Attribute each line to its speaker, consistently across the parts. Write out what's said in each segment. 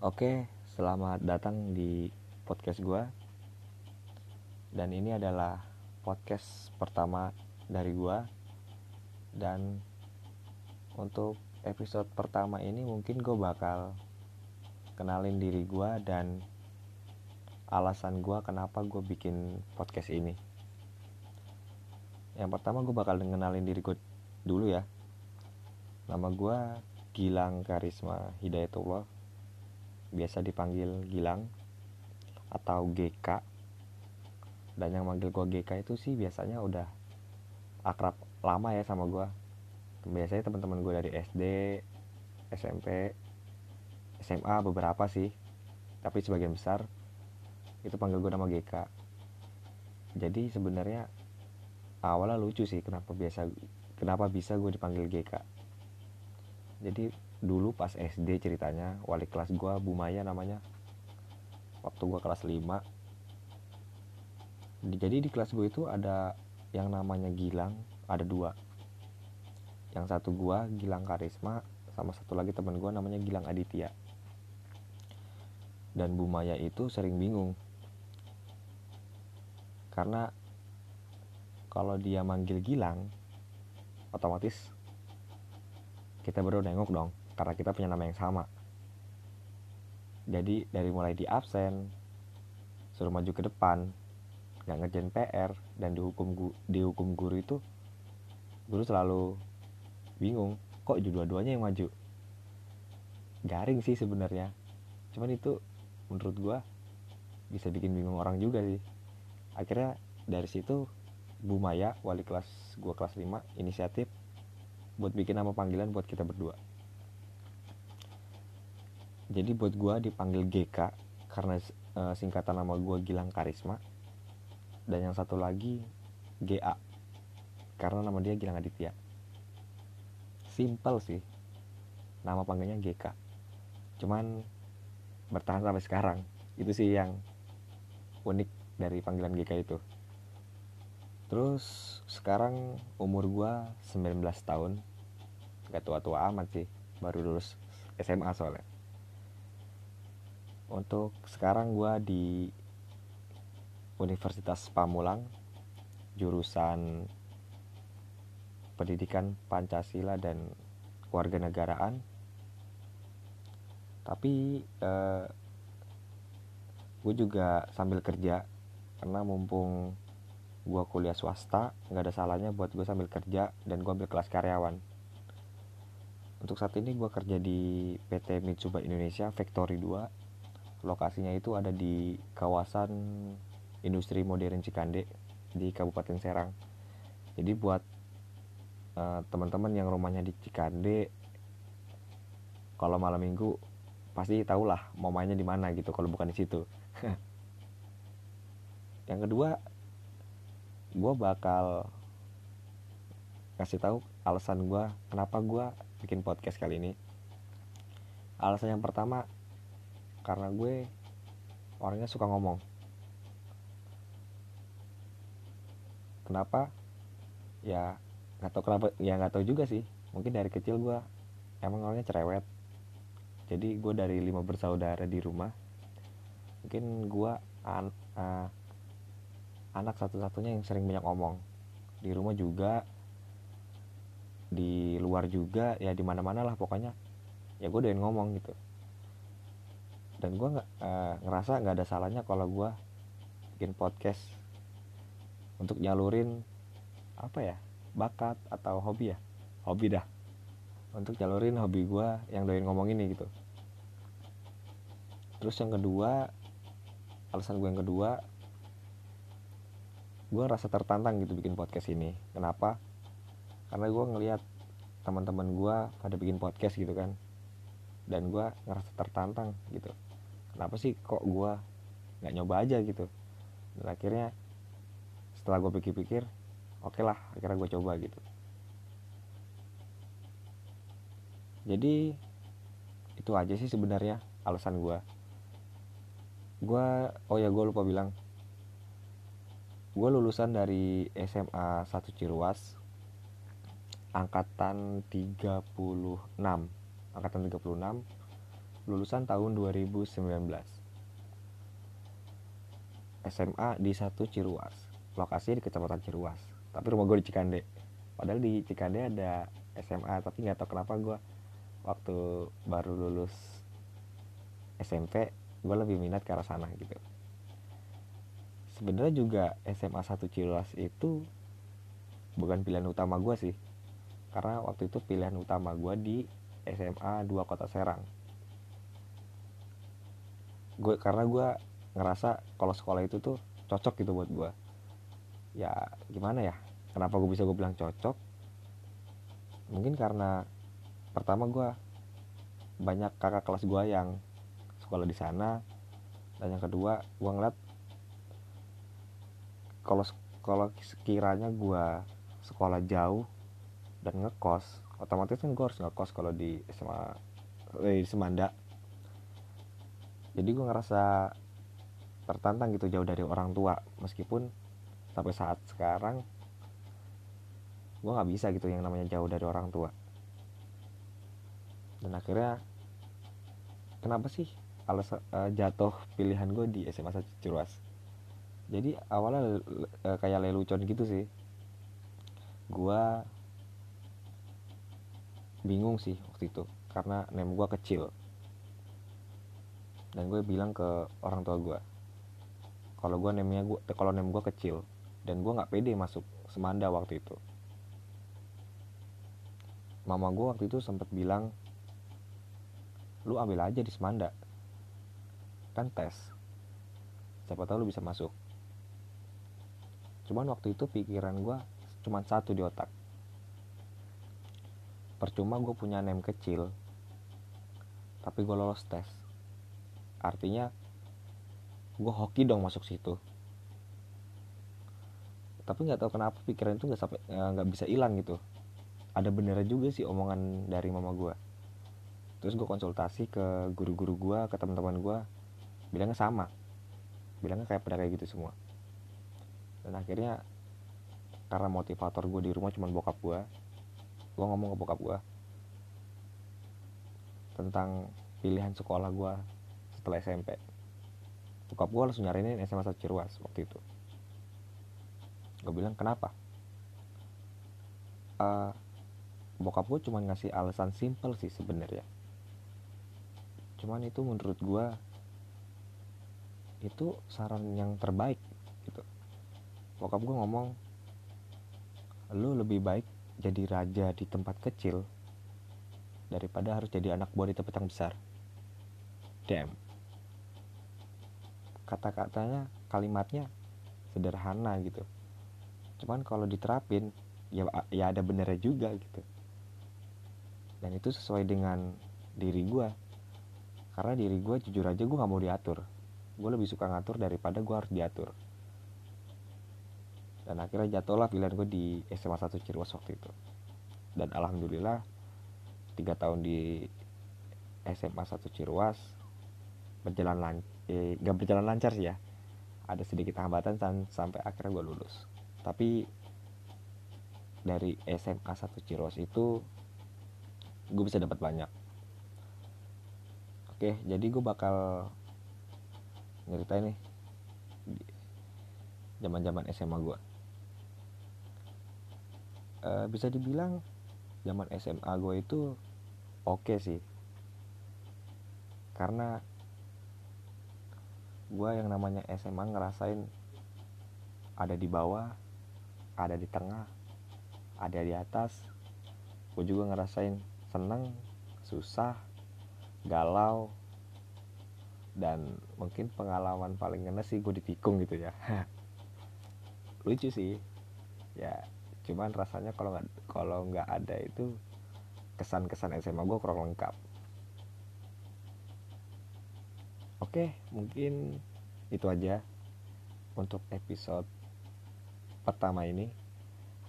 Speaker 1: Oke, selamat datang di podcast gue. Dan ini adalah podcast pertama dari gue. Dan untuk episode pertama ini mungkin gue bakal kenalin diri gue dan alasan gue kenapa gue bikin podcast ini. Yang pertama gue bakal kenalin diri gue dulu ya. Nama gue Gilang Karisma Hidayatullah biasa dipanggil Gilang atau GK dan yang manggil gue GK itu sih biasanya udah akrab lama ya sama gue biasanya teman-teman gue dari SD SMP SMA beberapa sih. Tapi sebagian besar itu panggil gue nama GK jadi sebenarnya awalnya lucu sih kenapa biasa kenapa bisa gue dipanggil GK jadi dulu pas SD ceritanya wali kelas gue Bu Maya namanya. Waktu gue kelas 5 jadi di kelas gue itu ada yang namanya Gilang ada dua. Yang satu gue Gilang Karisma sama satu lagi teman gue namanya Gilang Aditya. Dan Bu Maya itu sering bingung. Karena kalau dia manggil Gilang otomatis kita baru nengok dong karena kita punya nama yang sama. Jadi dari mulai di absen suruh maju ke depan nggak ngerjain PR dan dihukum dihukum guru itu guru selalu bingung kok dua-duanya yang maju? Garing sih sebenarnya. Cuman itu menurut gua bisa bikin bingung orang juga sih. Akhirnya dari situ Bu Maya wali kelas gua kelas 5 inisiatif buat bikin nama panggilan buat kita berdua jadi buat gue dipanggil GK karena uh, singkatan nama gue Gilang Karisma. Dan yang satu lagi GA karena nama dia Gilang Aditya. Simple sih nama panggilnya GK cuman bertahan sampai sekarang. Itu sih yang unik dari panggilan GK itu. Terus sekarang umur gue 19 tahun. Gak tua-tua amat sih baru lulus SMA soalnya untuk sekarang gue di Universitas Pamulang jurusan pendidikan Pancasila dan warga negaraan tapi eh, gue juga sambil kerja karena mumpung gue kuliah swasta nggak ada salahnya buat gue sambil kerja dan gue ambil kelas karyawan. Untuk saat ini gue kerja di PT Mitsuba Indonesia Factory 2 lokasinya itu ada di kawasan industri modern Cikande di Kabupaten Serang. Jadi buat uh, teman-teman yang rumahnya di Cikande kalau malam minggu pasti tahulah mau mainnya di mana gitu kalau bukan di situ. Yang kedua gue bakal kasih tahu alasan gue kenapa gue bikin podcast kali ini. Alasan yang pertama karena gue orangnya suka ngomong. Kenapa? Ya nggak tahu kenapa ya nggak tahu juga sih. Mungkin dari kecil gue emang orangnya cerewet. Jadi gue dari lima bersaudara di rumah mungkin gue an uh, anak satu-satunya yang sering banyak ngomong. Di rumah juga di luar juga ya di mana-mana lah pokoknya. Ya gue doyan ngomong gitu dan gue nggak uh, ngerasa nggak ada salahnya kalau gue bikin podcast untuk nyalurin apa ya bakat atau hobi ya? Hobi dah. Untuk nyalurin hobi gue yang doain ngomong ini gitu. Terus yang kedua alasan gue yang kedua gue rasa tertantang gitu bikin podcast ini. Kenapa? Karena gue ngelihat teman-teman gue pada bikin podcast gitu kan. Dan gue ngerasa tertantang gitu kenapa sih kok gue nggak nyoba aja gitu? Dan akhirnya setelah gue pikir-pikir oke okay lah akhirnya gue coba gitu. Jadi itu aja sih sebenarnya alasan gue gue oh ya gue lupa bilang. Gue lulusan dari SMA 1 Ciruas angkatan 36 angkatan 36 lulusan tahun 2019 SMA di satu Ciruas. Lokasi di kecamatan Ciruas. Tapi rumah gue di Cikande. Padahal di Cikande ada SMA tapi nggak tahu kenapa gue waktu baru lulus SMP gue lebih minat ke arah sana gitu. Sebenarnya juga SMA 1 Ciruas itu bukan pilihan utama gue sih. Karena waktu itu pilihan utama gue di SMA 2 Kota Serang gue karena gue ngerasa kalau sekolah itu tuh cocok gitu buat gue ya gimana ya? Kenapa gue bisa gue bilang cocok? Mungkin karena pertama gue banyak kakak kelas gue yang sekolah di sana dan yang kedua gue ngeliat kalau kalau sekiranya gue sekolah jauh dan ngekos otomatis kan gue harus ngekos kalau di SMA eh, di Semanda jadi gue ngerasa tertantang gitu jauh dari orang tua. Meskipun sampai saat sekarang gue nggak bisa gitu yang namanya jauh dari orang tua. Dan akhirnya kenapa sih alas uh, jatuh pilihan gue di SMA Ciruas? Jadi awalnya uh, kayak lelucon gitu sih. Gue bingung sih waktu itu karena nem gue kecil dan gue bilang ke orang tua gue kalau gue nemnya gue kalau nem gue kecil dan gue nggak pede masuk semanda waktu itu. Mama gue waktu itu sempat bilang lu ambil aja di semanda kan tes. Siapa tahu lu bisa masuk. Cuman waktu itu pikiran gue cuman satu di otak. Percuma gue punya name kecil tapi gue lolos tes artinya gue hoki dong masuk situ. Tapi nggak tahu kenapa pikiran itu nggak sampai eh, nggak bisa hilang gitu. Ada benernya juga sih omongan dari mama gue terus gue konsultasi ke guru-guru gue ke teman-teman gue bilangnya sama. Bilangnya kayak pada kayak gitu semua. Dan akhirnya karena motivator gue di rumah cuma bokap gue gue ngomong ke bokap gue tentang pilihan sekolah gue setelah SMP bokap gue langsung nyariin SMA 1 Ciruas waktu itu. Gue bilang kenapa? Uh, bokap gue cuma ngasih alasan simple sih sebenarnya. Cuman itu menurut gue itu saran yang terbaik gitu. Bokap gue ngomong lu lebih baik jadi raja di tempat kecil daripada harus jadi anak buah di tempat yang besar. Damn. Kata-katanya, kalimatnya sederhana gitu. Cuman kalau diterapin, ya ya ada benernya juga gitu. Dan itu sesuai dengan diri gue. Karena diri gue jujur aja gue gak mau diatur. Gue lebih suka ngatur daripada gue harus diatur dan akhirnya jatuhlah pilihan gue di SMA 1 Cirewas waktu itu dan alhamdulillah tiga tahun di SMA 1 Cirewas berjalan eh, gak berjalan lancar sih ya. Ada sedikit hambatan dan sampai akhirnya gue lulus. Tapi dari SMA 1 Cirewas itu gue bisa dapat banyak. Oke jadi gue bakal nyeritain nih zaman zaman SMA gue uh, bisa dibilang zaman SMA gue itu oke okay sih. Karena gue yang namanya SMA ngerasain ada di bawah ada di tengah ada di atas. Gue juga ngerasain seneng susah galau dan mungkin pengalaman paling ngenes sih gue ditikung gitu ya. Lucu sih. Ya cuman rasanya kalau nggak kalau nggak ada itu kesan-kesan SMA gue kurang lengkap oke mungkin itu aja untuk episode pertama ini.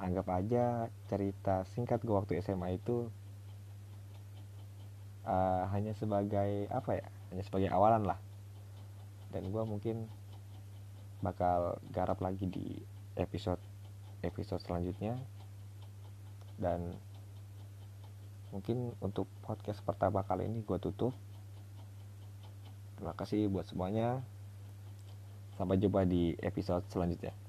Speaker 1: Anggap aja cerita singkat gue waktu SMA itu uh, hanya sebagai apa ya hanya sebagai awalan lah. Dan gue mungkin bakal garap lagi di episode episode selanjutnya. Dan mungkin untuk podcast pertama kali ini gue tutup terima kasih buat semuanya. Sampai jumpa di episode selanjutnya